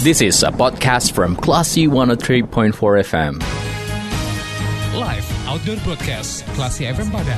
This is a podcast from Classy 103.4 FM. Live Outdoor Broadcast Klasi FM Padang.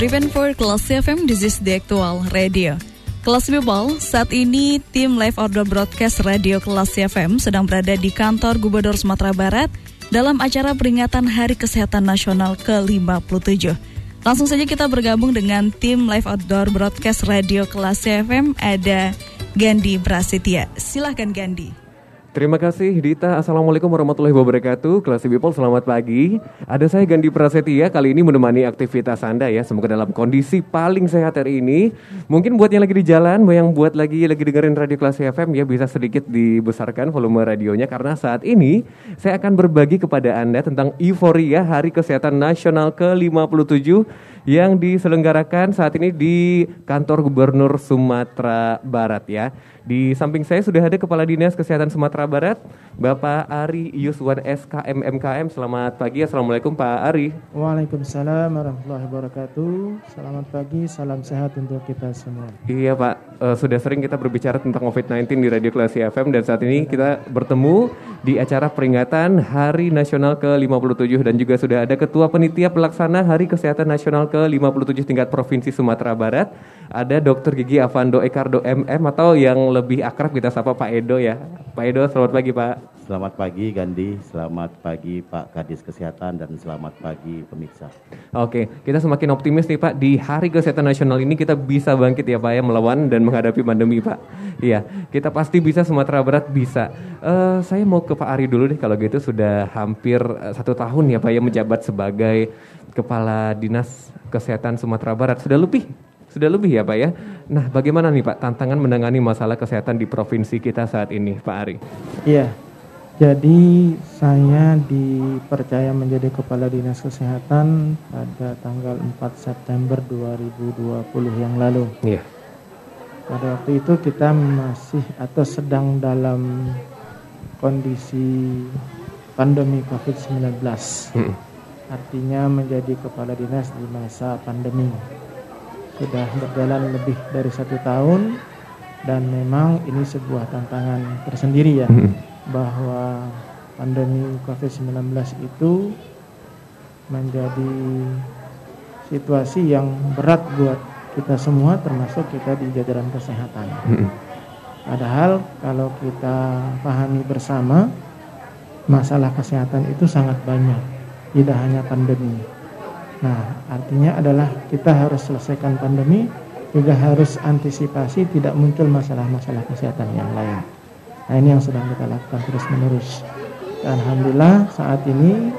Driven oh for Classy FM, this is the actual radio. Kelas People, saat ini tim Live Outdoor Broadcast Radio Kelas FM sedang berada di kantor Gubernur Sumatera Barat dalam acara peringatan Hari Kesehatan Nasional ke-57. Langsung saja kita bergabung dengan tim Live Outdoor Broadcast Radio Kelas FM ada Gandhi Prasetya. Silahkan Gandhi. Terima kasih Dita. Assalamualaikum warahmatullahi wabarakatuh. Kelas People selamat pagi. Ada saya Gandhi Prasetya kali ini menemani aktivitas Anda ya. Semoga dalam kondisi paling sehat hari ini. Mungkin buat yang lagi di jalan, yang buat lagi lagi dengerin radio Kelas FM ya bisa sedikit dibesarkan volume radionya karena saat ini saya akan berbagi kepada Anda tentang euforia Hari Kesehatan Nasional ke-57 yang diselenggarakan saat ini di kantor Gubernur Sumatera Barat ya. Di samping saya sudah ada Kepala Dinas Kesehatan Sumatera Barat, Bapak Ari Yuswan SKM MKM. Selamat pagi, Assalamualaikum Pak Ari. Waalaikumsalam warahmatullahi wabarakatuh. Selamat pagi, salam sehat untuk kita semua. Iya Pak, uh, sudah sering kita berbicara tentang COVID-19 di Radio Klasi FM dan saat ini kita bertemu di acara peringatan Hari Nasional ke-57 dan juga sudah ada Ketua Penitia Pelaksana Hari Kesehatan Nasional ke-57 tingkat Provinsi Sumatera Barat. Ada Dr. Gigi Avando Ekardo MM atau yang lebih akrab kita sapa Pak Edo ya. Pak Edo, selamat pagi Pak. Selamat pagi Gandhi, selamat pagi Pak Kadis Kesehatan dan selamat pagi pemirsa. Oke, kita semakin optimis nih Pak di Hari Kesehatan Nasional ini kita bisa bangkit ya Pak ya melawan dan menghadapi pandemi Pak. Iya, kita pasti bisa Sumatera Barat bisa. Uh, saya mau ke Pak Ari dulu deh kalau gitu sudah hampir uh, satu tahun ya Pak ya menjabat sebagai Kepala Dinas Kesehatan Sumatera Barat. Sudah lebih sudah lebih ya Pak ya. Nah bagaimana nih Pak tantangan menangani masalah kesehatan di provinsi kita saat ini Pak Ari? Iya, jadi saya dipercaya menjadi Kepala Dinas Kesehatan pada tanggal 4 September 2020 yang lalu. Iya. Pada waktu itu kita masih atau sedang dalam kondisi pandemi COVID-19. Hmm. Artinya menjadi kepala dinas di masa pandemi sudah berjalan lebih dari satu tahun dan memang ini sebuah tantangan tersendiri ya hmm. Bahwa pandemi COVID-19 itu menjadi situasi yang berat buat kita semua termasuk kita di jajaran kesehatan. Hmm. Padahal kalau kita pahami bersama masalah kesehatan itu sangat banyak, tidak hanya pandemi Nah, artinya adalah kita harus selesaikan pandemi, juga harus antisipasi tidak muncul masalah-masalah kesehatan yang lain. Nah, ini yang sedang kita lakukan terus-menerus. Dan Alhamdulillah saat ini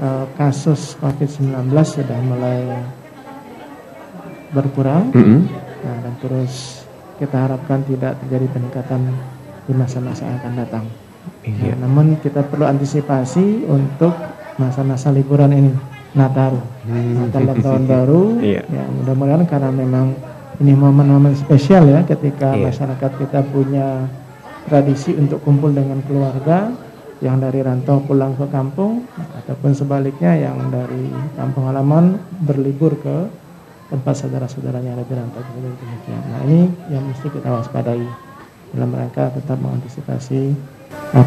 eh, kasus COVID-19 sudah mulai berkurang. Mm -hmm. Nah, dan terus kita harapkan tidak terjadi peningkatan di masa-masa yang akan datang. Iya. Nah, namun kita perlu antisipasi untuk masa-masa liburan ini. Nataru, hmm. Natal dan tahun baru. Iya. Ya, mudah-mudahan karena memang ini momen-momen spesial ya ketika iya. masyarakat kita punya tradisi untuk kumpul dengan keluarga yang dari rantau pulang ke kampung ataupun sebaliknya yang dari kampung halaman berlibur ke tempat saudara-saudaranya ada di rantau demikian. Nah ini yang mesti kita waspadai dalam rangka tetap mengantisipasi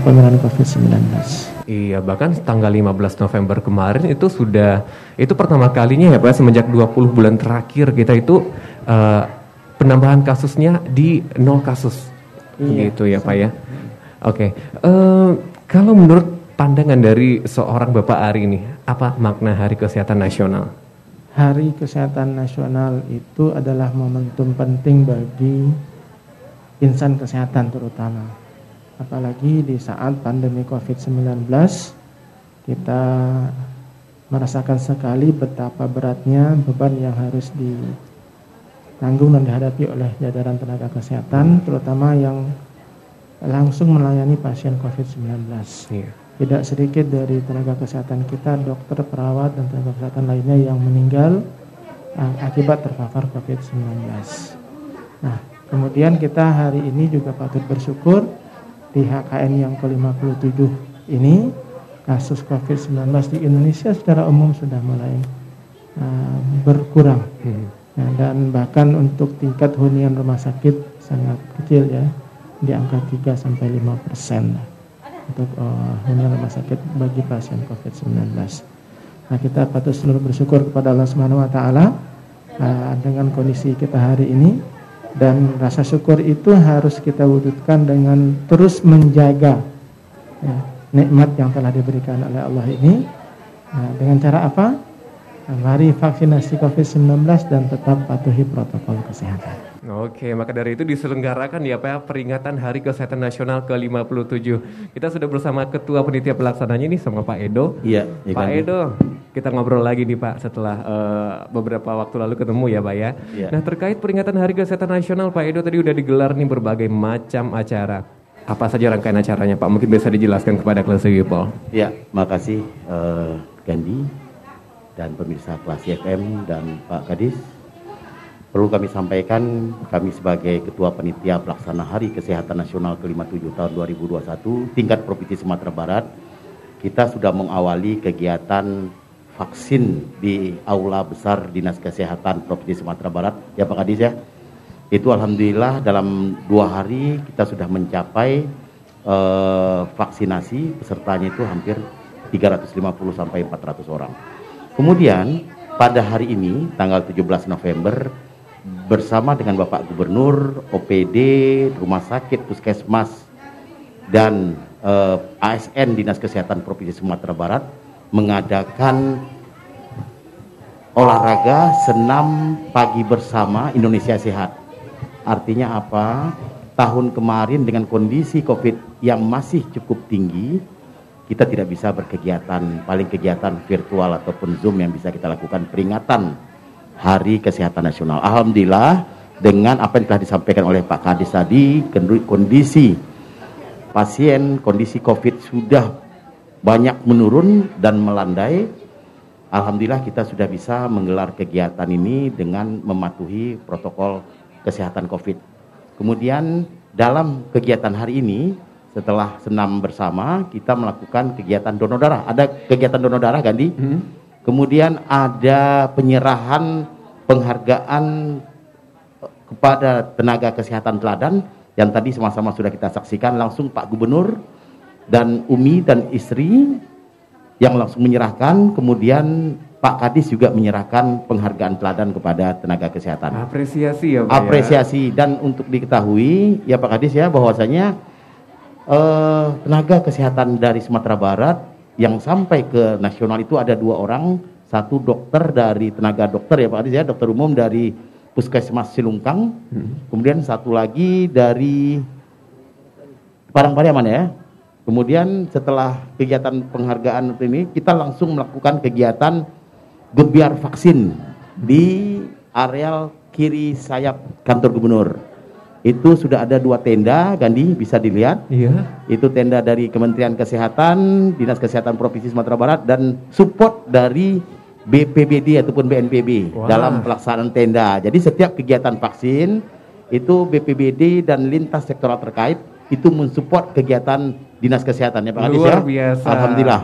penularan COVID-19. Iya, bahkan tanggal 15 November kemarin itu sudah itu pertama kalinya ya Pak semenjak 20 bulan terakhir kita itu uh, penambahan kasusnya di nol kasus. Iya, gitu ya Pak ya. Oke. Okay. Uh, eh, kalau menurut pandangan dari seorang Bapak Ari ini, apa makna Hari Kesehatan Nasional? Hari Kesehatan Nasional itu adalah momentum penting bagi insan kesehatan terutama apalagi di saat pandemi COVID-19 kita merasakan sekali betapa beratnya beban yang harus ditanggung dan dihadapi oleh jajaran tenaga kesehatan terutama yang langsung melayani pasien COVID-19. Iya. Tidak sedikit dari tenaga kesehatan kita, dokter, perawat, dan tenaga kesehatan lainnya yang meninggal uh, akibat terpapar COVID-19. Nah, Kemudian kita hari ini juga patut bersyukur di HKN yang ke-57 ini kasus COVID-19 di Indonesia secara umum sudah mulai uh, berkurang. Hmm. Nah, dan bahkan untuk tingkat hunian rumah sakit sangat kecil ya, di angka 3 sampai 5 persen untuk uh, hunian rumah sakit bagi pasien COVID-19. Nah, kita patut selalu bersyukur kepada Allah Subhanahu wa taala uh, dengan kondisi kita hari ini dan rasa syukur itu harus kita wujudkan dengan terus menjaga ya, nikmat yang telah diberikan oleh Allah ini nah, dengan cara apa? Mari vaksinasi COVID-19 dan tetap patuhi protokol kesehatan. Oke, maka dari itu diselenggarakan ya Pak ya, peringatan Hari Kesehatan Nasional ke-57. Kita sudah bersama Ketua Penitia Pelaksananya ini sama Pak Edo. Iya, ya Pak kan? Edo, kita ngobrol lagi nih Pak setelah uh, beberapa waktu lalu ketemu ya Pak ya. Iya. Nah, terkait peringatan Hari Kesehatan Nasional Pak Edo tadi udah digelar nih berbagai macam acara. Apa saja rangkaian acaranya Pak? Mungkin bisa dijelaskan kepada kelas people. Iya, makasih uh, Gandhi dan pemirsa kelas FM dan Pak Kadis Perlu kami sampaikan, kami sebagai Ketua Penitia Pelaksana Hari Kesehatan Nasional ke-57 tahun 2021 tingkat Provinsi Sumatera Barat, kita sudah mengawali kegiatan vaksin di Aula Besar Dinas Kesehatan Provinsi Sumatera Barat. Ya Pak Kadis ya, itu Alhamdulillah dalam dua hari kita sudah mencapai eh, vaksinasi pesertanya itu hampir 350 sampai 400 orang. Kemudian pada hari ini tanggal 17 November bersama dengan Bapak Gubernur, OPD, Rumah Sakit, Puskesmas, dan eh, ASN Dinas Kesehatan Provinsi Sumatera Barat mengadakan olahraga senam pagi bersama Indonesia Sehat. Artinya apa? Tahun kemarin dengan kondisi COVID yang masih cukup tinggi, kita tidak bisa berkegiatan, paling kegiatan virtual ataupun Zoom yang bisa kita lakukan peringatan Hari Kesehatan Nasional. Alhamdulillah dengan apa yang telah disampaikan oleh Pak Kadis tadi, kondisi pasien, kondisi COVID sudah banyak menurun dan melandai. Alhamdulillah kita sudah bisa menggelar kegiatan ini dengan mematuhi protokol kesehatan COVID. Kemudian dalam kegiatan hari ini setelah senam bersama kita melakukan kegiatan donor darah. Ada kegiatan donor darah Gandhi? Hmm Kemudian ada penyerahan penghargaan kepada tenaga kesehatan teladan yang tadi sama-sama sudah kita saksikan langsung Pak Gubernur dan Umi dan istri yang langsung menyerahkan kemudian Pak Kadis juga menyerahkan penghargaan teladan kepada tenaga kesehatan. Apresiasi ya Pak ya. Apresiasi ya? dan untuk diketahui ya Pak Kadis ya bahwasanya eh, tenaga kesehatan dari Sumatera Barat yang sampai ke nasional itu ada dua orang, satu dokter dari tenaga dokter ya Pak Adis ya, dokter umum dari Puskesmas Silungkang, hmm. kemudian satu lagi dari Padang Pariaman ya. Kemudian setelah kegiatan penghargaan ini, kita langsung melakukan kegiatan gebiar vaksin di areal kiri sayap kantor gubernur itu sudah ada dua tenda Gandhi bisa dilihat iya itu tenda dari Kementerian Kesehatan Dinas Kesehatan Provinsi Sumatera Barat dan support dari BPBD ataupun BNPB wow. dalam pelaksanaan tenda jadi setiap kegiatan vaksin itu BPBD dan lintas sektoral terkait itu mensupport kegiatan dinas kesehatan ya Pak Adis ya. biasa. Alhamdulillah.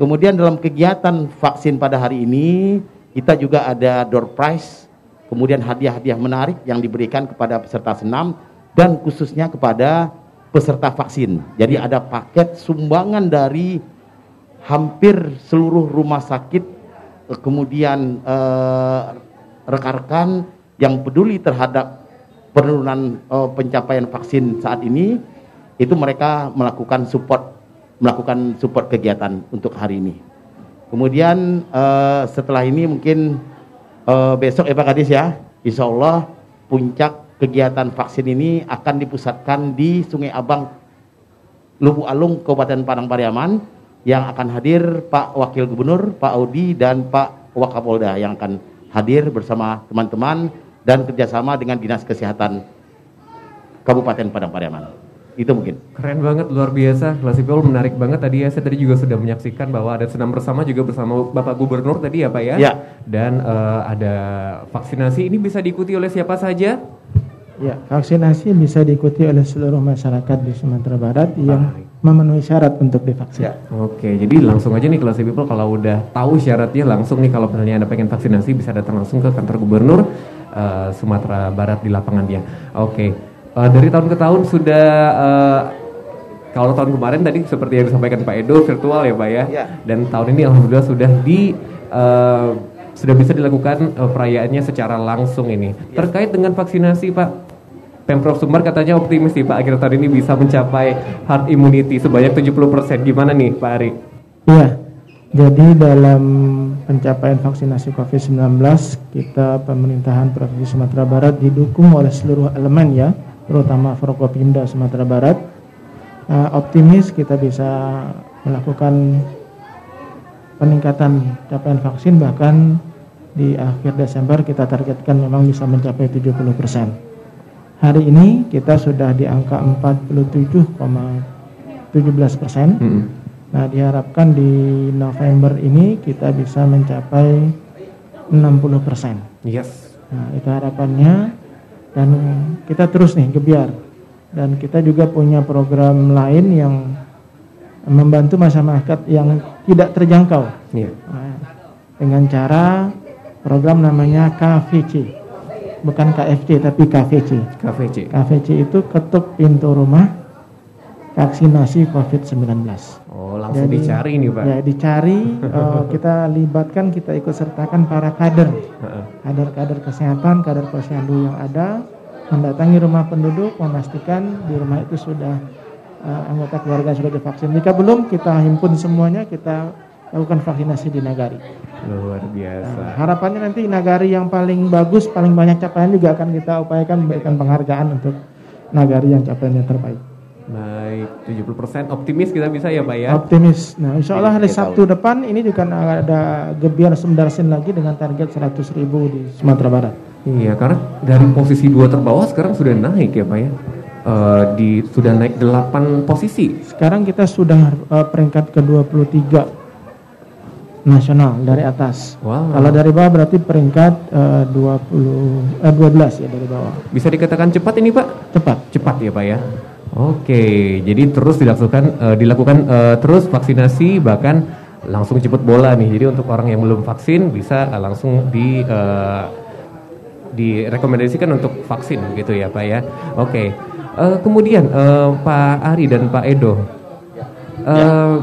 Kemudian dalam kegiatan vaksin pada hari ini kita juga ada door prize kemudian hadiah-hadiah menarik yang diberikan kepada peserta senam dan khususnya kepada peserta vaksin. Jadi ada paket sumbangan dari hampir seluruh rumah sakit, eh, kemudian eh, rekan-rekan yang peduli terhadap penurunan eh, pencapaian vaksin saat ini, itu mereka melakukan support melakukan support kegiatan untuk hari ini. Kemudian eh, setelah ini mungkin uh, besok ya Pak Kadis ya, insya Allah puncak kegiatan vaksin ini akan dipusatkan di Sungai Abang, Lubu Alung, Kabupaten Padang Pariaman, yang akan hadir Pak Wakil Gubernur, Pak Audi, dan Pak Wakapolda yang akan hadir bersama teman-teman dan kerjasama dengan Dinas Kesehatan Kabupaten Padang Pariaman. Itu mungkin. Keren banget, luar biasa. Kelas people menarik banget tadi ya. Saya tadi juga sudah menyaksikan bahwa ada senam bersama juga bersama Bapak Gubernur tadi ya Pak ya. Ya. Dan uh, ada vaksinasi ini bisa diikuti oleh siapa saja? Ya, vaksinasi bisa diikuti oleh seluruh masyarakat di Sumatera Barat yang memenuhi syarat untuk divaksin. Ya. Oke, jadi langsung aja nih kelas people kalau udah tahu syaratnya langsung nih kalau misalnya Anda pengen vaksinasi bisa datang langsung ke kantor gubernur eh, Sumatera Barat di lapangannya. Oke. Eh, dari tahun ke tahun sudah eh, kalau tahun kemarin tadi seperti yang disampaikan Pak Edo virtual ya Pak ya. Ya. Dan tahun ini alhamdulillah sudah di eh, sudah bisa dilakukan eh, perayaannya secara langsung ini. Terkait dengan vaksinasi Pak, Pemprov Sumbar katanya optimis nih Pak akhir tahun ini bisa mencapai herd immunity sebanyak 70%. Gimana nih Pak Ari? Iya, jadi dalam pencapaian vaksinasi COVID-19 kita pemerintahan Provinsi Sumatera Barat didukung oleh seluruh elemen ya, terutama Forkopimda Sumatera Barat. Eh, optimis kita bisa melakukan peningkatan capaian vaksin bahkan di akhir Desember kita targetkan memang bisa mencapai 70 persen. Hari ini kita sudah di angka 47,17 persen. Mm-mm. Nah, diharapkan di November ini kita bisa mencapai 60 persen. Yes. Nah, itu harapannya dan kita terus nih gebiar. Dan kita juga punya program lain yang membantu masyarakat yang tidak terjangkau. Iya. Nah, dengan cara program namanya KVC bukan KFC tapi KVC KVC. KVC itu ketuk pintu rumah vaksinasi COVID-19 Oh, langsung Jadi, dicari nih Pak. Ya dicari, eh, kita libatkan, kita ikut sertakan para kader, kader-kader kesehatan, kader posyandu yang ada, mendatangi rumah penduduk, memastikan di rumah itu sudah eh, anggota keluarga sudah divaksin. Jika belum, kita himpun semuanya, kita lakukan vaksinasi di Nagari. Luar biasa. Harapannya nanti Nagari yang paling bagus, paling banyak capaian juga akan kita upayakan memberikan penghargaan untuk Nagari yang capaiannya terbaik. Baik, 70% optimis kita bisa ya Pak ya. Optimis. Nah, insya Allah hari Kita Sabtu depan ini juga ada gebiar Sumdarsin lagi dengan target 100 ribu di Sumatera Barat. Iya, karena dari posisi dua terbawah sekarang sudah naik ya Pak ya. Eh, di sudah naik 8 posisi. Sekarang kita sudah eh, peringkat ke-23 nasional dari atas. Wow. Kalau dari bawah berarti peringkat eh, 20 eh 12 ya dari bawah. Bisa dikatakan cepat ini Pak? Cepat. Cepat ya Pak ya. Oke, jadi terus dilakukan eh, dilakukan eh, terus vaksinasi bahkan langsung jemput bola nih. Jadi untuk orang yang belum vaksin bisa eh, langsung di eh, direkomendasikan untuk vaksin gitu ya Pak ya. Oke. Eh, kemudian eh, Pak Ari dan Pak Edo. eh,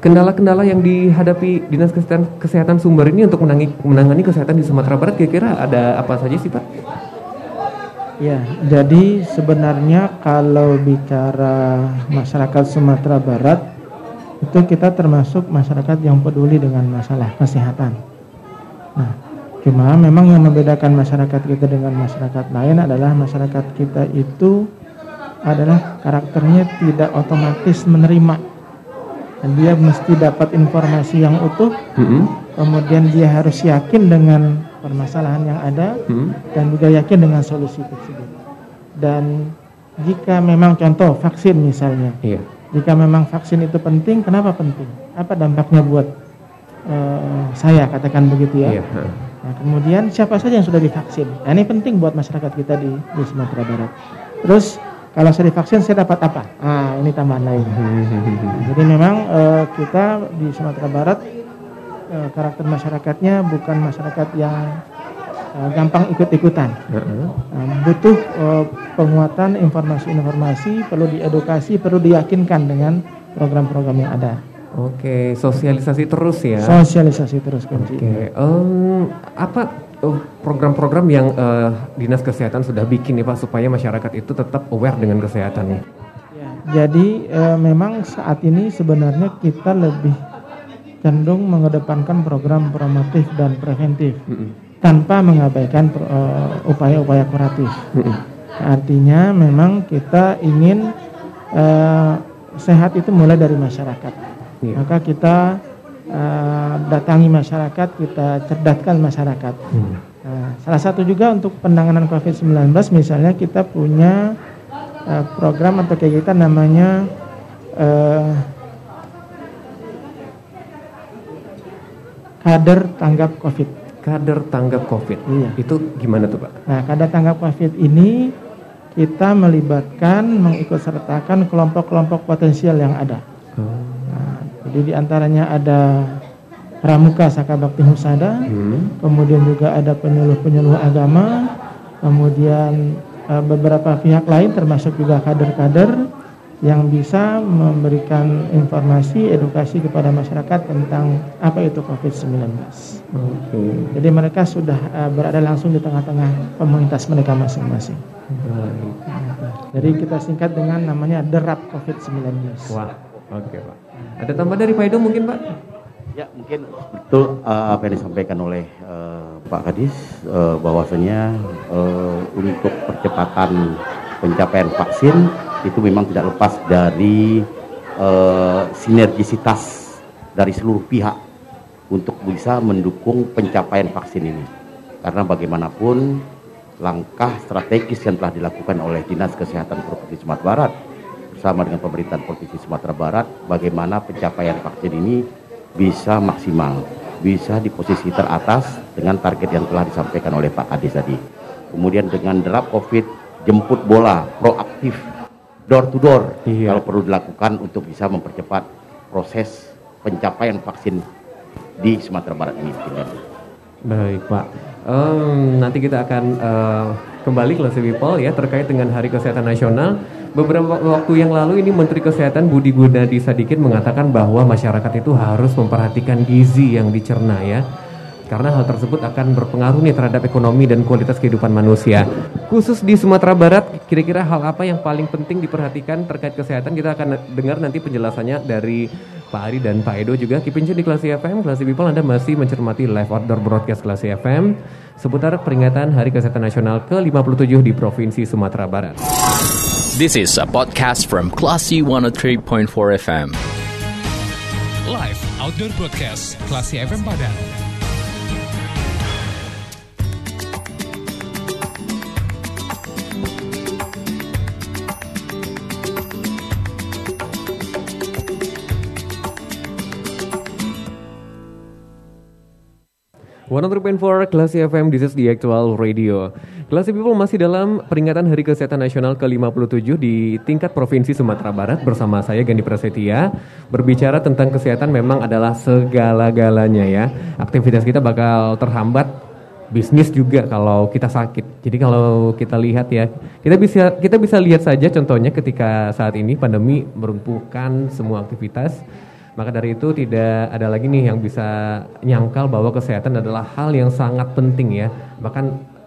Kendala-kendala yang dihadapi Dinas Kesehatan, Kesehatan Sumber ini untuk menangi- menangani kesehatan di Sumatera Barat kira-kira ada apa saja sih Pak? Ya, jadi sebenarnya kalau bicara masyarakat Sumatera Barat itu kita termasuk masyarakat yang peduli dengan masalah kesehatan. Nah, cuma memang yang membedakan masyarakat kita dengan masyarakat lain adalah masyarakat kita itu adalah karakternya tidak otomatis menerima. Dan dia mesti dapat informasi yang utuh, Mm-mm. kemudian dia harus yakin dengan permasalahan yang ada, Mm. dan juga yakin dengan solusi tersebut. Dan jika memang contoh vaksin misalnya, Iya. jika memang vaksin itu penting, kenapa penting? Apa dampaknya buat eh, saya katakan begitu ya? Iya. Nah, kemudian siapa saja yang sudah divaksin? Nah, ini penting buat masyarakat kita di, di Sumatera Barat. Terus kalau saya divaksin saya dapat apa? Ah, ini tambahan lain. Nah, jadi memang eh, kita di Sumatera Barat eh, karakter masyarakatnya bukan masyarakat yang eh, gampang ikut-ikutan. Butuh eh, penguatan informasi-informasi, perlu diedukasi, perlu diyakinkan dengan program-program yang ada. Oke, sosialisasi terus ya. Sosialisasi terus kunci. Oke, em, apa eh, program-program yang eh, dinas kesehatan sudah bikin nih pak supaya masyarakat itu tetap aware dengan kesehatannya? Ya, jadi eh, memang saat ini sebenarnya kita lebih cenderung mengedepankan program promotif dan preventif Mm-mm. tanpa mengabaikan eh, upaya-upaya kuratif. Mm-mm. Artinya memang kita ingin eh, sehat itu mulai dari masyarakat. Iya. Maka kita eh, datangi masyarakat, kita cerdaskan masyarakat. Hmm. Nah, salah satu juga untuk penanganan COVID-19 misalnya kita punya eh, program atau kegiatan namanya eh, kader tanggap COVID. kader tanggap COVID. Iya. Itu gimana tuh Pak? Nah, kader tanggap COVID ini kita melibatkan, mengikutsertakan kelompok-kelompok potensial yang ada. Nah, jadi di antaranya ada Pramuka Sakabakti Husada, Hmm. kemudian juga ada penyuluh-penyuluh agama, kemudian eh, beberapa pihak lain termasuk juga kader-kader yang bisa memberikan informasi, edukasi kepada masyarakat tentang apa itu COVID-19. Oke. Jadi mereka sudah eh, berada langsung di tengah-tengah komunitas mereka masing-masing. Baik. Jadi kita singkat dengan namanya derap COVID-19. Wah, oke Pak. Ada tambah dari Pak Edo mungkin Pak? Ya mungkin betul eh, apa yang disampaikan oleh eh, Pak Kadis eh, bahwasanya eh, untuk percepatan pencapaian vaksin itu memang tidak lepas dari eh, sinergisitas dari seluruh pihak untuk bisa mendukung pencapaian vaksin ini. Karena bagaimanapun langkah strategis yang telah dilakukan oleh Dinas Kesehatan Provinsi Sumatera Barat bersama dengan pemerintahan Provinsi Sumatera Barat bagaimana pencapaian vaksin ini bisa maksimal, bisa di posisi teratas dengan target yang telah disampaikan oleh Pak Kadis tadi. Kemudian dengan derap COVID, jemput bola, proaktif, door to door, Iya. kalau perlu dilakukan untuk bisa mempercepat proses pencapaian vaksin di Sumatera Barat ini. Baik Pak. Em, nanti kita akan eh, kembali ke Lesi People ya terkait dengan Hari Kesehatan Nasional. Beberapa waktu yang lalu ini Menteri Kesehatan Budi Gunadi Sadikin mengatakan bahwa masyarakat itu harus memperhatikan gizi yang dicerna ya. Karena hal tersebut akan berpengaruh nih terhadap ekonomi dan kualitas kehidupan manusia. Khusus di Sumatera Barat, kira-kira hal apa yang paling penting diperhatikan terkait kesehatan? Kita akan dengar nanti penjelasannya dari Pak Ari dan Pak Edo juga. Keep in tune di Klasi FM, Klasi People Anda masih mencermati live outdoor broadcast Klasi FM seputar peringatan Hari Kesehatan Nasional ke-57 di Provinsi Sumatera Barat. This is a podcast from Classy 103.4 FM. Live Outdoor Broadcast Klasi FM Padang. One for Klasi FM, this is the actual radio. Klasi People masih dalam peringatan Hari Kesehatan Nasional ke-57 di tingkat Provinsi Sumatera Barat bersama saya Gandhi Prasetya. Berbicara tentang kesehatan memang adalah segala-galanya ya. Aktivitas kita bakal terhambat bisnis juga kalau kita sakit. Jadi kalau kita lihat ya, kita bisa kita bisa lihat saja contohnya ketika saat ini pandemi merumpuhkan semua aktivitas. Maka dari itu tidak ada lagi nih yang bisa nyangkal bahwa kesehatan adalah hal yang sangat penting ya. Bahkan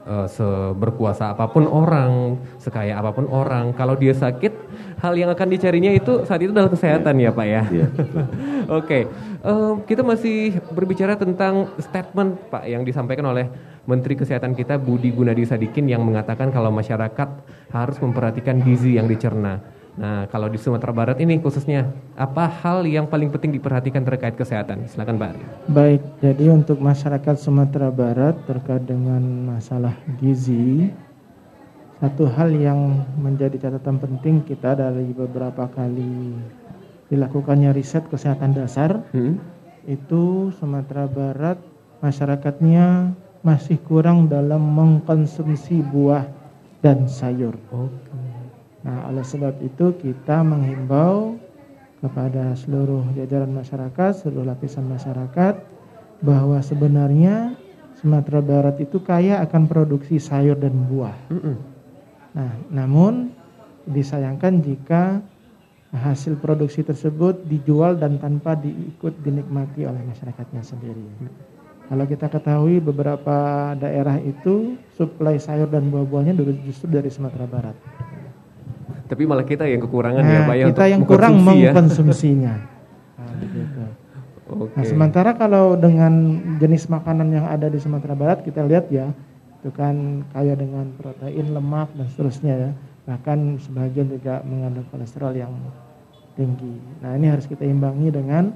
eh, seberkuasa apa pun orang, sekaya apa pun orang, kalau dia sakit, hal yang akan dicarinya itu saat itu adalah kesehatan ya Pak ya. Iya. Oke, eh, kita masih berbicara tentang statement Pak yang disampaikan oleh Menteri Kesehatan kita Budi Gunadi Sadikin yang mengatakan kalau masyarakat harus memperhatikan gizi yang dicerna. Nah, kalau di Sumatera Barat ini khususnya apa hal yang paling penting diperhatikan terkait kesehatan? Silakan Pak. Ari. Baik, jadi untuk masyarakat Sumatera Barat terkait dengan masalah gizi, satu hal yang menjadi catatan penting kita dari beberapa kali dilakukannya riset kesehatan dasar, Hmm? itu Sumatera Barat masyarakatnya masih kurang dalam mengkonsumsi buah dan sayur. Oke. Nah, oleh sebab itu kita menghimbau kepada seluruh jajaran masyarakat, seluruh lapisan masyarakat bahwa sebenarnya Sumatera Barat itu kaya akan produksi sayur dan buah. Nah, namun disayangkan jika hasil produksi tersebut dijual dan tanpa diikut dinikmati oleh masyarakatnya sendiri. Kalau kita ketahui beberapa daerah itu suplai sayur dan buah-buahnya justru dari Sumatera Barat. Tapi malah kita yang kekurangan ya Nah, Pak ya kita yang kurang ya. mengkonsumsinya. Nah, begitu. Oke. Nah, sementara kalau dengan jenis makanan yang ada di Sumatera Barat kita lihat ya, itu kan kaya dengan protein, lemak dan seterusnya ya. Bahkan sebagian juga mengandung kolesterol yang tinggi. Nah, ini harus kita imbangi dengan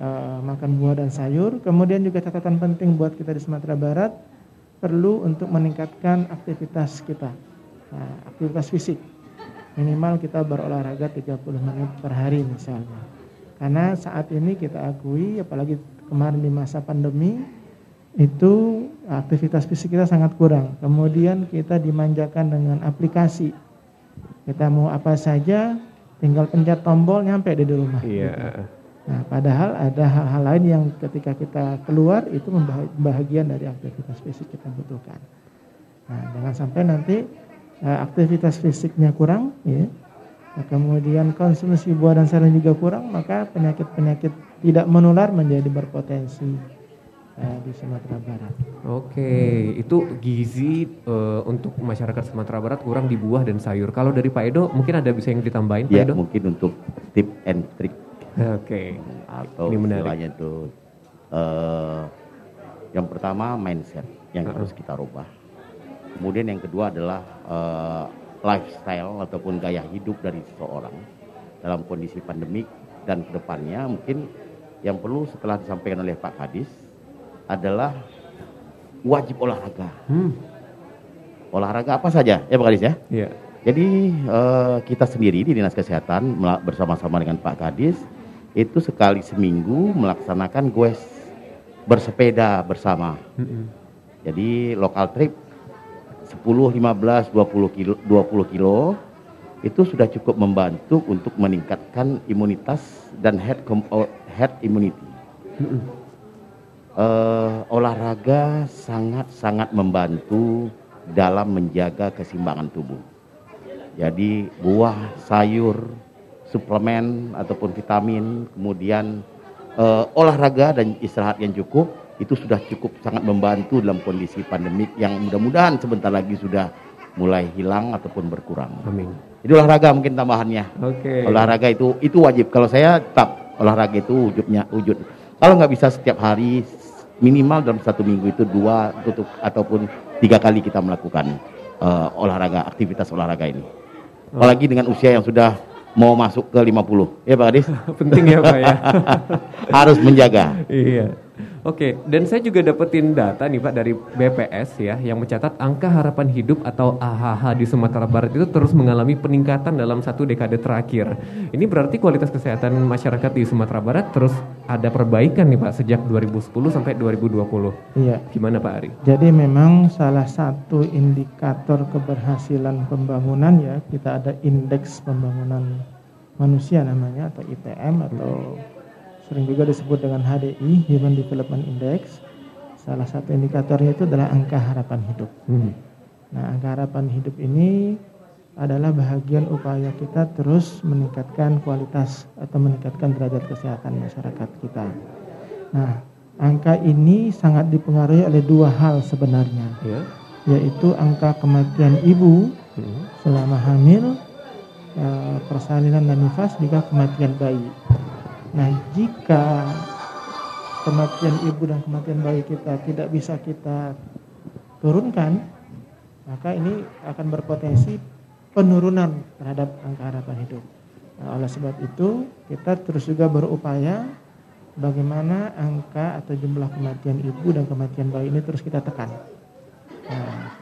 eh, makan buah dan sayur. Kemudian juga catatan penting buat kita di Sumatera Barat perlu untuk meningkatkan aktivitas kita. Nah, aktivitas fisik. Minimal kita berolahraga 30 menit per hari misalnya. Karena saat ini kita akui apalagi kemarin di masa pandemi itu aktivitas fisik kita sangat kurang. Kemudian kita dimanjakan dengan aplikasi. Kita mau apa saja, tinggal pencet tombol nyampe di rumah. Iya. Gitu. Nah, padahal ada hal-hal lain yang ketika kita keluar itu bahagian dari aktivitas fisik kita butuhkan. Nah, jangan sampai nanti aktivitas fisiknya kurang, ya. Nah, kemudian konsumsi buah dan sayuran juga kurang, maka penyakit-penyakit tidak menular menjadi berpotensi uh, di Sumatera Barat. Oke, itu gizi uh, untuk masyarakat Sumatera Barat kurang di buah dan sayur. Kalau dari Pak Edo mungkin ada bisa yang ditambahin ya, Pak Edo? mungkin untuk tip and trick. Oke. Atau Ini menarik. itu uh, yang pertama mindset yang uh -huh. harus kita rubah. Kemudian yang kedua adalah uh, lifestyle ataupun gaya hidup dari seseorang dalam kondisi pandemik dan ke depannya mungkin yang perlu setelah disampaikan oleh Pak Kadis adalah wajib olahraga. Hmm. Olahraga apa saja ya Pak Kadis ya? Iya. Jadi uh, kita sendiri di Dinas Kesehatan bersama-sama dengan Pak Kadis itu sekali seminggu melaksanakan goes bersepeda bersama. Hmm. Jadi lokal trip 10, 15, 20 kilo, 20 kilo itu sudah cukup membantu untuk meningkatkan imunitas dan head, head immunity. Uh, olahraga sangat-sangat membantu dalam menjaga keseimbangan tubuh. Jadi buah, sayur, suplemen ataupun vitamin, kemudian uh, olahraga dan istirahat yang cukup itu sudah cukup sangat membantu dalam kondisi pandemik yang mudah-mudahan sebentar lagi sudah mulai hilang ataupun berkurang. Amin. Jadi olahraga mungkin tambahannya. Oke. Okay. Olahraga itu itu wajib. Kalau saya tetap olahraga itu wujudnya wujud. Kalau nggak bisa setiap hari minimal dalam satu minggu itu dua tutup ataupun tiga kali kita melakukan uh, olahraga aktivitas olahraga ini. Apalagi dengan usia yang sudah mau masuk ke 50. Ya Pak Adis? Penting ya Pak ya. Harus menjaga. Iya. Oke, dan saya juga dapetin data nih Pak dari BPS ya yang mencatat angka harapan hidup atau AHH di Sumatera Barat itu terus mengalami peningkatan dalam satu dekade terakhir. Ini berarti kualitas kesehatan masyarakat di Sumatera Barat terus ada perbaikan nih Pak sejak 2010 sampai 2020. Iya. Gimana Pak Ari? Jadi memang salah satu indikator keberhasilan pembangunan ya kita ada indeks pembangunan manusia namanya atau IPM atau hmm sering juga disebut dengan HDI Human Development Index salah satu indikatornya itu adalah angka harapan hidup hmm. nah angka harapan hidup ini adalah bahagian upaya kita terus meningkatkan kualitas atau meningkatkan derajat kesehatan masyarakat kita nah angka ini sangat dipengaruhi oleh dua hal sebenarnya yeah. yaitu angka kematian ibu hmm. selama hamil eh, persalinan dan nifas juga kematian bayi Nah, jika kematian ibu dan kematian bayi kita tidak bisa kita turunkan, maka ini akan berpotensi penurunan terhadap angka harapan hidup. Nah, oleh sebab itu, kita terus juga berupaya bagaimana angka atau jumlah kematian ibu dan kematian bayi ini terus kita tekan. Nah,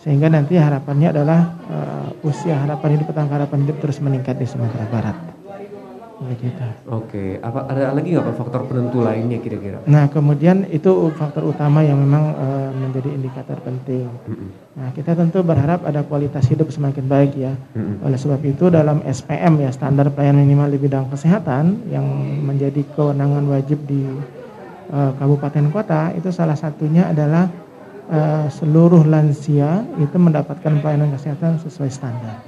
sehingga nanti harapannya adalah uh, usia harapan hidup atau harapan hidup terus meningkat di Sumatera Barat. Oke, okay. apa ada lagi nggak faktor penentu lainnya kira-kira? Nah, kemudian itu faktor utama yang memang uh, menjadi indikator penting. Mm -hmm. Nah, kita tentu berharap ada kualitas hidup semakin baik ya. Mm -hmm. Oleh sebab itu dalam SPM ya standar pelayanan minimal di bidang kesehatan yang menjadi kewenangan wajib di uh, kabupaten kota itu salah satunya adalah uh, seluruh lansia itu mendapatkan pelayanan kesehatan sesuai standar.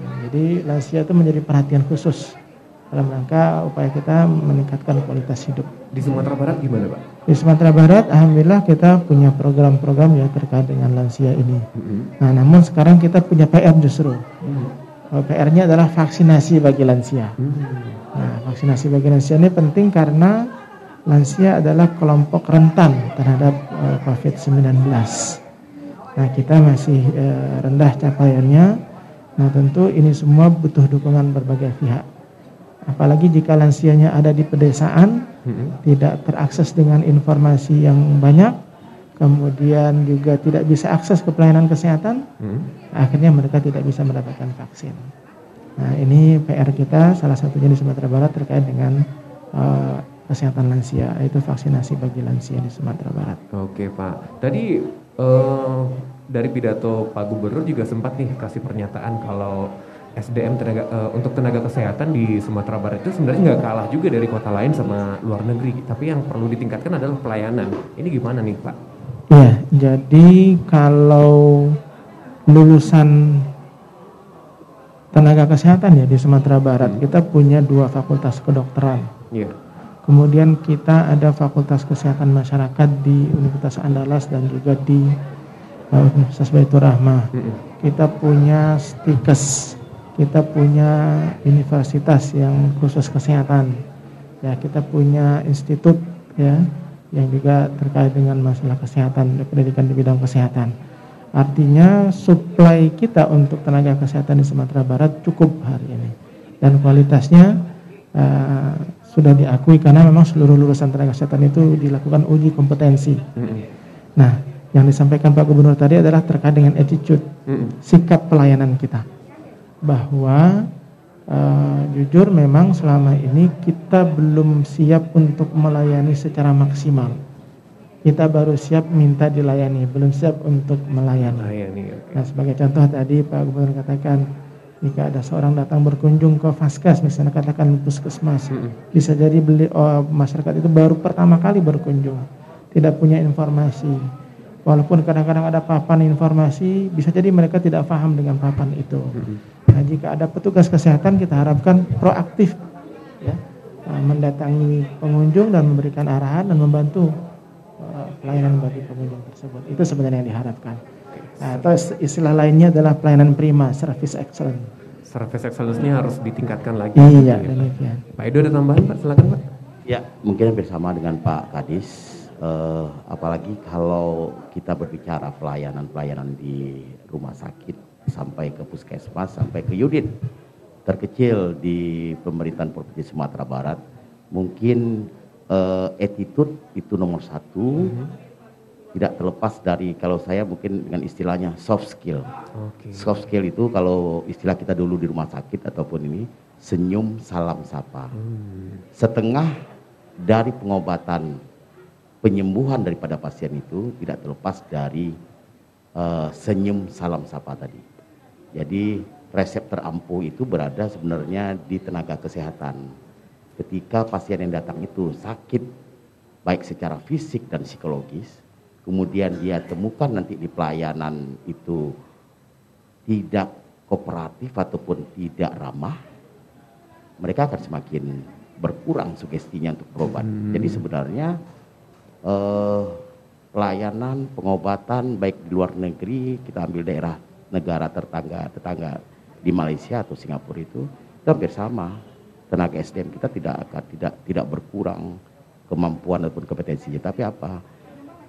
Nah, jadi lansia itu menjadi perhatian khusus dalam rangka upaya kita meningkatkan kualitas hidup. Di Sumatera Barat gimana Pak? Di Sumatera Barat Alhamdulillah kita punya program-program ya terkait dengan lansia ini. Mm-hmm. Nah namun sekarang kita punya PR justru. Mm-hmm. PR-nya adalah vaksinasi bagi lansia. Mm-hmm. Nah vaksinasi bagi lansia ini penting karena lansia adalah kelompok rentan terhadap uh, eh, COVID-19. Nah kita masih uh, rendah capaiannya. Nah tentu ini semua butuh dukungan berbagai pihak apalagi jika lansianya ada di pedesaan hmm. tidak terakses dengan informasi yang banyak kemudian juga tidak bisa akses ke pelayanan kesehatan hmm. akhirnya mereka tidak bisa mendapatkan vaksin nah ini PR kita salah satunya di Sumatera Barat terkait dengan uh, kesehatan lansia, yaitu vaksinasi bagi lansia di Sumatera Barat. Oke Pak, tadi eh, dari pidato Pak Gubernur juga sempat nih kasih pernyataan kalau SDM tenaga eh, untuk tenaga kesehatan di Sumatera Barat itu sebenarnya nggak kalah juga dari kota lain sama luar negeri, tapi yang perlu ditingkatkan adalah pelayanan. Ini gimana nih Pak? Iya, jadi kalau lulusan tenaga kesehatan ya di Sumatera Barat, kita punya dua fakultas kedokteran. Iya. Kemudian kita ada Fakultas Kesehatan Masyarakat di Universitas Andalas dan juga di uh, Universitas Baitur Rahmah. Mm-mm. Kita punya stikes, kita punya universitas yang khusus kesehatan. Ya, kita punya institut ya yang juga terkait dengan masalah kesehatan, pendidikan di bidang kesehatan. Artinya supply kita untuk tenaga kesehatan di Sumatera Barat cukup hari ini dan kualitasnya uh, sudah diakui karena memang seluruh lulusan tenaga kesehatan itu dilakukan uji kompetensi. Nah, yang disampaikan Pak Gubernur tadi adalah terkait dengan attitude, sikap pelayanan kita. Bahwa eh, jujur memang selama ini kita belum siap untuk melayani secara maksimal. Kita baru siap minta dilayani, belum siap untuk melayani. Nih. oke. Nah, sebagai contoh tadi Pak Gubernur katakan jika ada seorang datang berkunjung ke Vaskes, misalnya katakan puskesmas, Mm-mm. bisa jadi beli oh, masyarakat itu baru pertama kali berkunjung, tidak punya informasi. Walaupun kadang-kadang ada papan informasi, bisa jadi mereka tidak paham dengan papan itu. Nah, jika ada petugas kesehatan, kita harapkan proaktif, ya, eh, mendatangi pengunjung dan memberikan arahan dan membantu eh, pelayanan bagi pengunjung tersebut. Itu sebenarnya yang diharapkan. Nah, atau istilah lainnya adalah pelayanan prima, service excellent. Service excellence-nya harus ditingkatkan lagi. Iya, gitu ya, Pak. demikian. Pak Edo ada tambahan Pak? Silakan Pak. Ya, mungkin hampir sama dengan Pak Kadis. Eh, apalagi kalau kita berbicara pelayanan-pelayanan di rumah sakit sampai ke puskesmas, sampai ke unit terkecil di pemerintahan Provinsi Sumatera Barat, mungkin eh, attitude itu nomor satu. Tidak terlepas dari kalau saya mungkin dengan istilahnya soft skill. Oke. Soft skill itu kalau istilah kita dulu di rumah sakit ataupun ini senyum salam sapa. Hmm. Setengah dari pengobatan penyembuhan daripada pasien itu tidak terlepas dari eh, senyum salam sapa tadi. Jadi resep terampuh itu berada sebenarnya di tenaga kesehatan. Ketika pasien yang datang itu sakit baik secara fisik dan psikologis, kemudian dia temukan nanti di pelayanan itu tidak kooperatif ataupun tidak ramah, mereka akan semakin berkurang sugestinya untuk berobat. Hmm. Jadi sebenarnya eh, pelayanan pengobatan baik di luar negeri, kita ambil daerah negara tetangga tetangga di Malaysia atau Singapura itu, itu hampir sama. Tenaga SDM kita tidak akan tidak tidak berkurang kemampuan ataupun kompetensinya, tapi apa?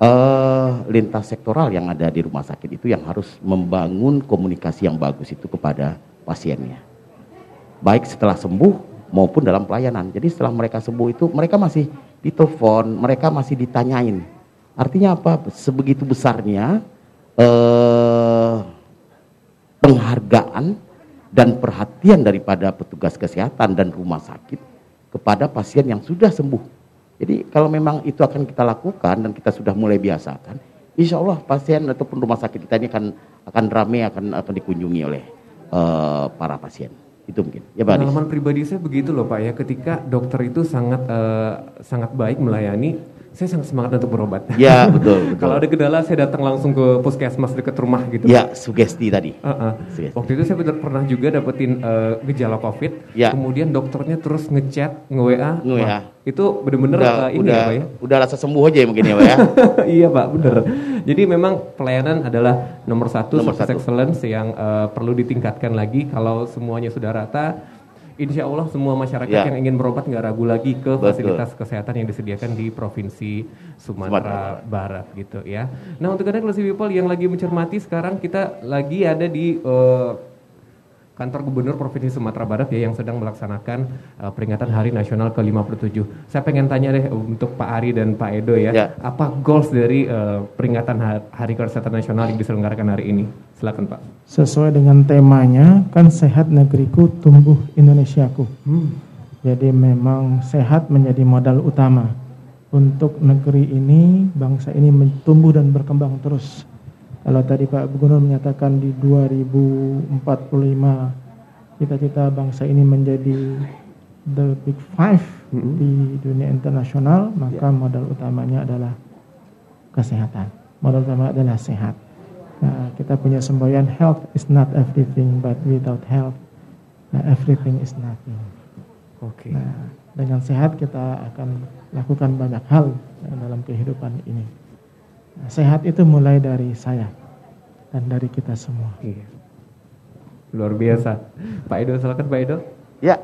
eh lintas sektoral yang ada di rumah sakit itu yang harus membangun komunikasi yang bagus itu kepada pasiennya. Baik setelah sembuh maupun dalam pelayanan. Jadi setelah mereka sembuh itu mereka masih ditelepon, mereka masih ditanyain. Artinya apa? Sebegitu besarnya eh penghargaan dan perhatian daripada petugas kesehatan dan rumah sakit kepada pasien yang sudah sembuh. Jadi kalau memang itu akan kita lakukan dan kita sudah mulai biasakan, insya Allah pasien ataupun rumah sakit kita ini akan akan ramai akan akan dikunjungi oleh eh, para pasien. Itu mungkin. Ya Pak. Pengalaman pribadi saya begitu loh Pak ya, ketika dokter itu sangat eh, sangat baik melayani, saya sangat semangat untuk berobat. Ya betul. betul. Kalau ada kendala saya datang langsung ke puskesmas dekat rumah gitu. ya sugesti tadi. Uh-uh. Sugesti. Waktu itu saya bener- pernah juga dapetin eh, gejala COVID, Ya. kemudian dokternya terus ngechat, nge-WA. Nge-WA. Wah, Itu bener-bener udah eh, ini udah ya Pak ya. udah rasa sembuh aja mungkin ya Pak ya. iya Pak, bener. Jadi memang pelayanan adalah nomor satu, Nomor satu. excellence yang eh, perlu ditingkatkan lagi. Kalau semuanya sudah rata, insya Allah semua masyarakat Ya. yang ingin berobat nggak ragu lagi ke Betul. fasilitas kesehatan yang disediakan di provinsi Sumatera Barat gitu ya. Nah untuk anda classy people yang lagi mencermati sekarang kita lagi ada di eh, kantor gubernur provinsi Sumatera Barat ya yang sedang melaksanakan eh, peringatan Hari Nasional ke-57. Saya pengen tanya deh untuk Pak Ari dan Pak Edo ya, Ya. apa goals dari eh, peringatan Ha- Hari Kesehatan Nasional yang diselenggarakan hari ini? Silakan Pak. Sesuai dengan temanya, kan sehat negeriku, tumbuh Indonesiaku. Hmm. Jadi memang sehat menjadi modal utama untuk negeri ini, bangsa ini tumbuh dan berkembang terus. Kalau tadi Pak Gubernur menyatakan di 2045 cita-cita bangsa ini menjadi the big five mm-hmm. di dunia internasional, maka yeah. modal utamanya adalah kesehatan. Modal utama adalah sehat. Nah, kita punya semboyan health is not everything, but without health, nah, everything is nothing. Oke. Okay. Nah, dengan sehat kita akan lakukan banyak hal dalam kehidupan ini. Nah, sehat itu mulai dari saya dan dari kita semua. Iya. Luar biasa. Pak Edo, silakan Pak Edo. Ya.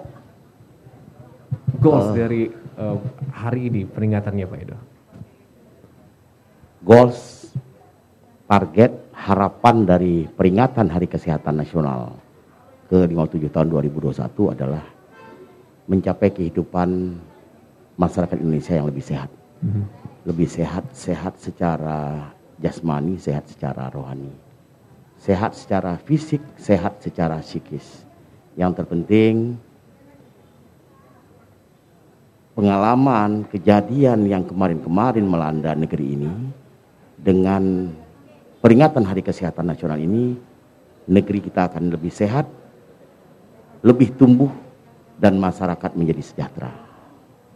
Goals uh, dari uh, hari ini peringatannya Pak Edo. Goals, target, harapan dari peringatan Hari Kesehatan Nasional ke-57 tahun 2021 adalah mencapai kehidupan masyarakat Indonesia yang lebih sehat. Mm -hmm. Lebih sehat, sehat secara jasmani, sehat secara rohani sehat secara fisik, sehat secara psikis. Yang terpenting pengalaman kejadian yang kemarin-kemarin melanda negeri ini dengan peringatan Hari Kesehatan Nasional ini negeri kita akan lebih sehat, lebih tumbuh dan masyarakat menjadi sejahtera.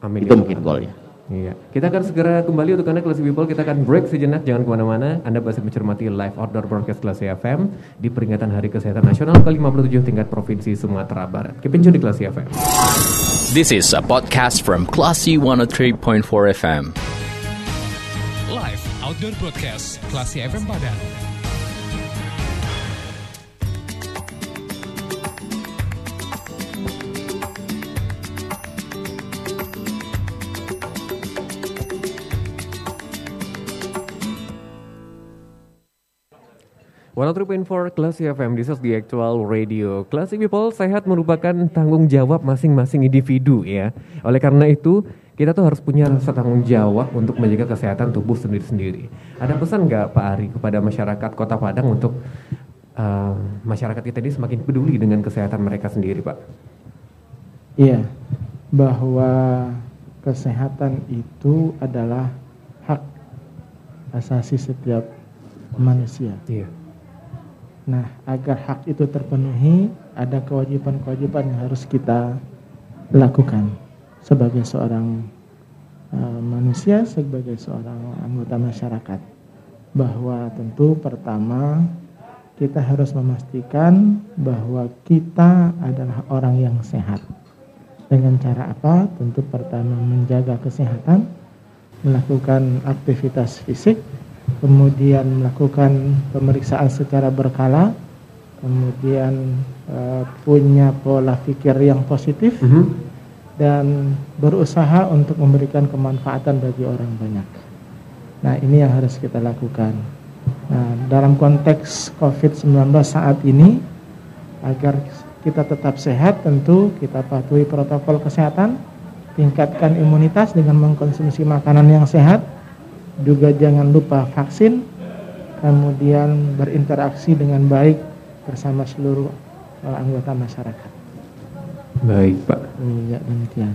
Amin. Itu ya mungkin goalnya. Iya. Kita akan segera kembali untuk Anda Classy People. Kita akan break sejenak, jangan ke mana-mana. Anda masih mencermati live outdoor broadcast Classy FM di peringatan Hari Kesehatan Nasional ke-57 tingkat Provinsi Sumatera Barat. Keep in di Classy FM. This is a podcast from Classy 103.4 FM. Live outdoor broadcast Classy FM Badan. 103.4 Classy FM, this is the actual radio. Classy People, sehat merupakan tanggung jawab masing-masing individu ya. Oleh karena itu, kita tuh harus punya rasa tanggung jawab untuk menjaga kesehatan tubuh sendiri-sendiri. Ada pesan nggak Pak Ari kepada masyarakat Kota Padang untuk uh, masyarakat kita ini semakin peduli dengan kesehatan mereka sendiri, Pak? Iya, bahwa kesehatan itu adalah hak asasi setiap manusia. Iya Nah, agar hak itu terpenuhi, ada kewajiban-kewajiban yang harus kita lakukan sebagai seorang uh, manusia, sebagai seorang anggota masyarakat. Bahwa tentu pertama kita harus memastikan bahwa kita adalah orang yang sehat. Dengan cara apa? Tentu pertama menjaga kesehatan, melakukan aktivitas fisik, kemudian melakukan pemeriksaan secara berkala, kemudian uh, punya pola pikir yang positif, mm -hmm. Dan berusaha untuk memberikan kemanfaatan bagi orang banyak. Nah, ini yang harus kita lakukan. Nah, dalam konteks COVID-19 saat ini, agar kita tetap sehat, tentu kita patuhi protokol kesehatan, tingkatkan imunitas dengan mengkonsumsi makanan yang sehat, juga jangan lupa vaksin, kemudian berinteraksi dengan baik bersama seluruh uh, anggota masyarakat. Baik Pak. Iya demikian.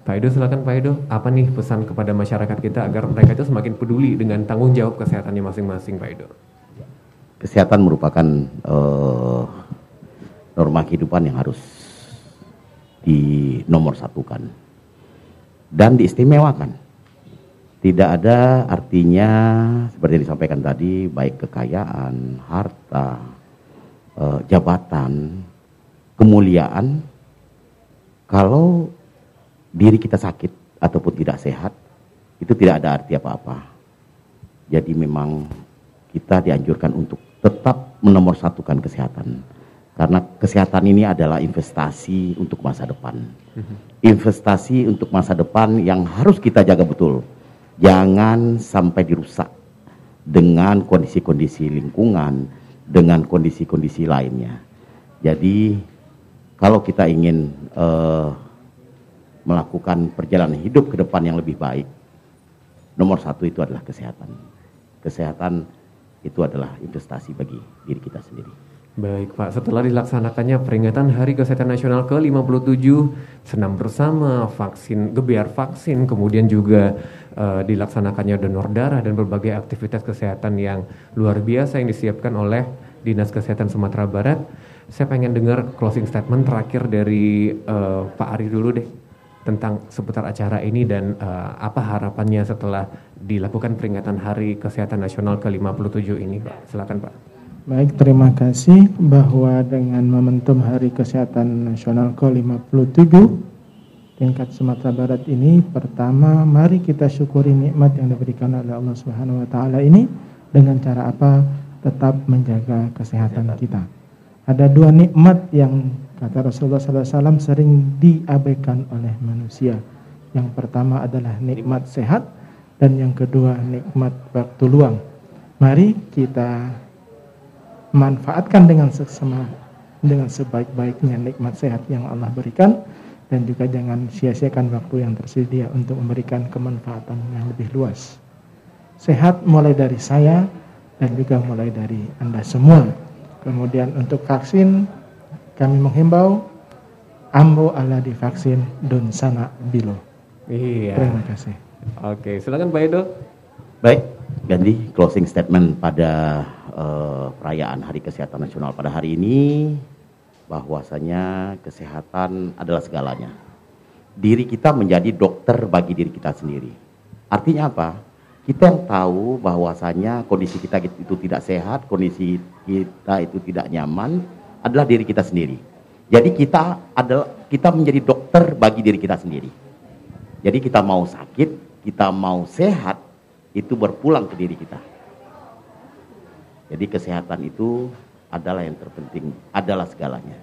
Pak Edo silakan Pak Edo, apa nih pesan kepada masyarakat kita agar mereka itu semakin peduli dengan tanggung jawab kesehatannya masing-masing Pak Edo? Kesehatan merupakan uh, norma kehidupan yang harus dinomor satukan dan diistimewakan tidak ada artinya seperti yang disampaikan tadi baik kekayaan, harta, eh, jabatan, kemuliaan kalau diri kita sakit ataupun tidak sehat itu tidak ada arti apa-apa. Jadi memang kita dianjurkan untuk tetap menomorsatukan kesehatan. Karena kesehatan ini adalah investasi untuk masa depan. Mhm. Investasi untuk masa depan yang harus kita jaga betul jangan sampai dirusak dengan kondisi-kondisi lingkungan, dengan kondisi-kondisi lainnya. Jadi kalau kita ingin uh, melakukan perjalanan hidup ke depan yang lebih baik, nomor satu itu adalah kesehatan. Kesehatan itu adalah investasi bagi diri kita sendiri. Baik Pak, setelah dilaksanakannya peringatan Hari Kesehatan Nasional ke-57, senam bersama, vaksin, gebiar vaksin, kemudian juga uh, dilaksanakannya donor darah dan berbagai aktivitas kesehatan yang luar biasa yang disiapkan oleh Dinas Kesehatan Sumatera Barat. Saya pengen dengar closing statement terakhir dari uh, Pak Ari dulu deh tentang seputar acara ini dan uh, apa harapannya setelah dilakukan peringatan Hari Kesehatan Nasional ke-57 ini Pak. Silakan Pak. Baik, terima kasih bahwa dengan momentum Hari Kesehatan Nasional ke-57 tingkat Sumatera Barat ini pertama mari kita syukuri nikmat yang diberikan oleh Allah Subhanahu wa taala ini dengan cara apa? Tetap menjaga kesehatan kita. Ada dua nikmat yang kata Rasulullah SAW sering diabaikan oleh manusia. Yang pertama adalah nikmat sehat dan yang kedua nikmat waktu luang. Mari kita manfaatkan dengan seksama dengan sebaik-baiknya nikmat sehat yang Allah berikan dan juga jangan sia-siakan waktu yang tersedia untuk memberikan kemanfaatan yang lebih luas. Sehat mulai dari saya dan juga mulai dari Anda semua. Kemudian untuk vaksin kami menghimbau ambo ala divaksin don sana bilo. Iya. Terima kasih. Oke, silakan Pak Edo. Baik, ganti closing statement pada uh, perayaan Hari Kesehatan Nasional pada hari ini bahwasanya kesehatan adalah segalanya. Diri kita menjadi dokter bagi diri kita sendiri. Artinya apa? Kita tahu bahwasanya kondisi kita itu tidak sehat, kondisi kita itu tidak nyaman adalah diri kita sendiri. Jadi kita adalah kita menjadi dokter bagi diri kita sendiri. Jadi kita mau sakit, kita mau sehat itu berpulang ke diri kita. Jadi kesehatan itu adalah yang terpenting, adalah segalanya.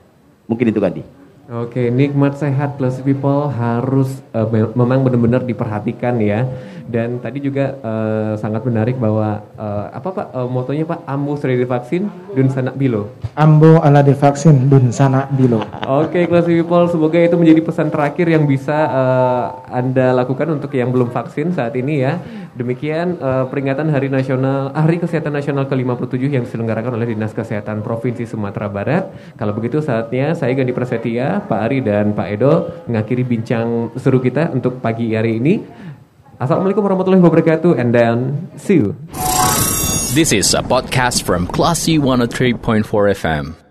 Mungkin itu Gandhi. Oke, nikmat sehat plus people harus uh, memang benar-benar diperhatikan ya. Dan tadi juga uh, sangat menarik bahwa uh, apa Pak uh, motonya Pak Ambo sudah divaksin dun sanak bilo. Ambo ala divaksin dun sanak bilo. Oke, kelas people semoga itu menjadi pesan terakhir yang bisa uh, Anda lakukan untuk yang belum vaksin saat ini ya. Demikian uh, peringatan Hari Nasional Hari Kesehatan Nasional ke-57 yang diselenggarakan oleh Dinas Kesehatan Provinsi Sumatera Barat. Kalau begitu saatnya saya Gandhi Prasetya, Pak Ari dan Pak Edo mengakhiri bincang seru kita untuk pagi hari ini. Assalamualaikum warahmatullahi wabarakatuh and then see you. This is a podcast from Classy 103.4 FM.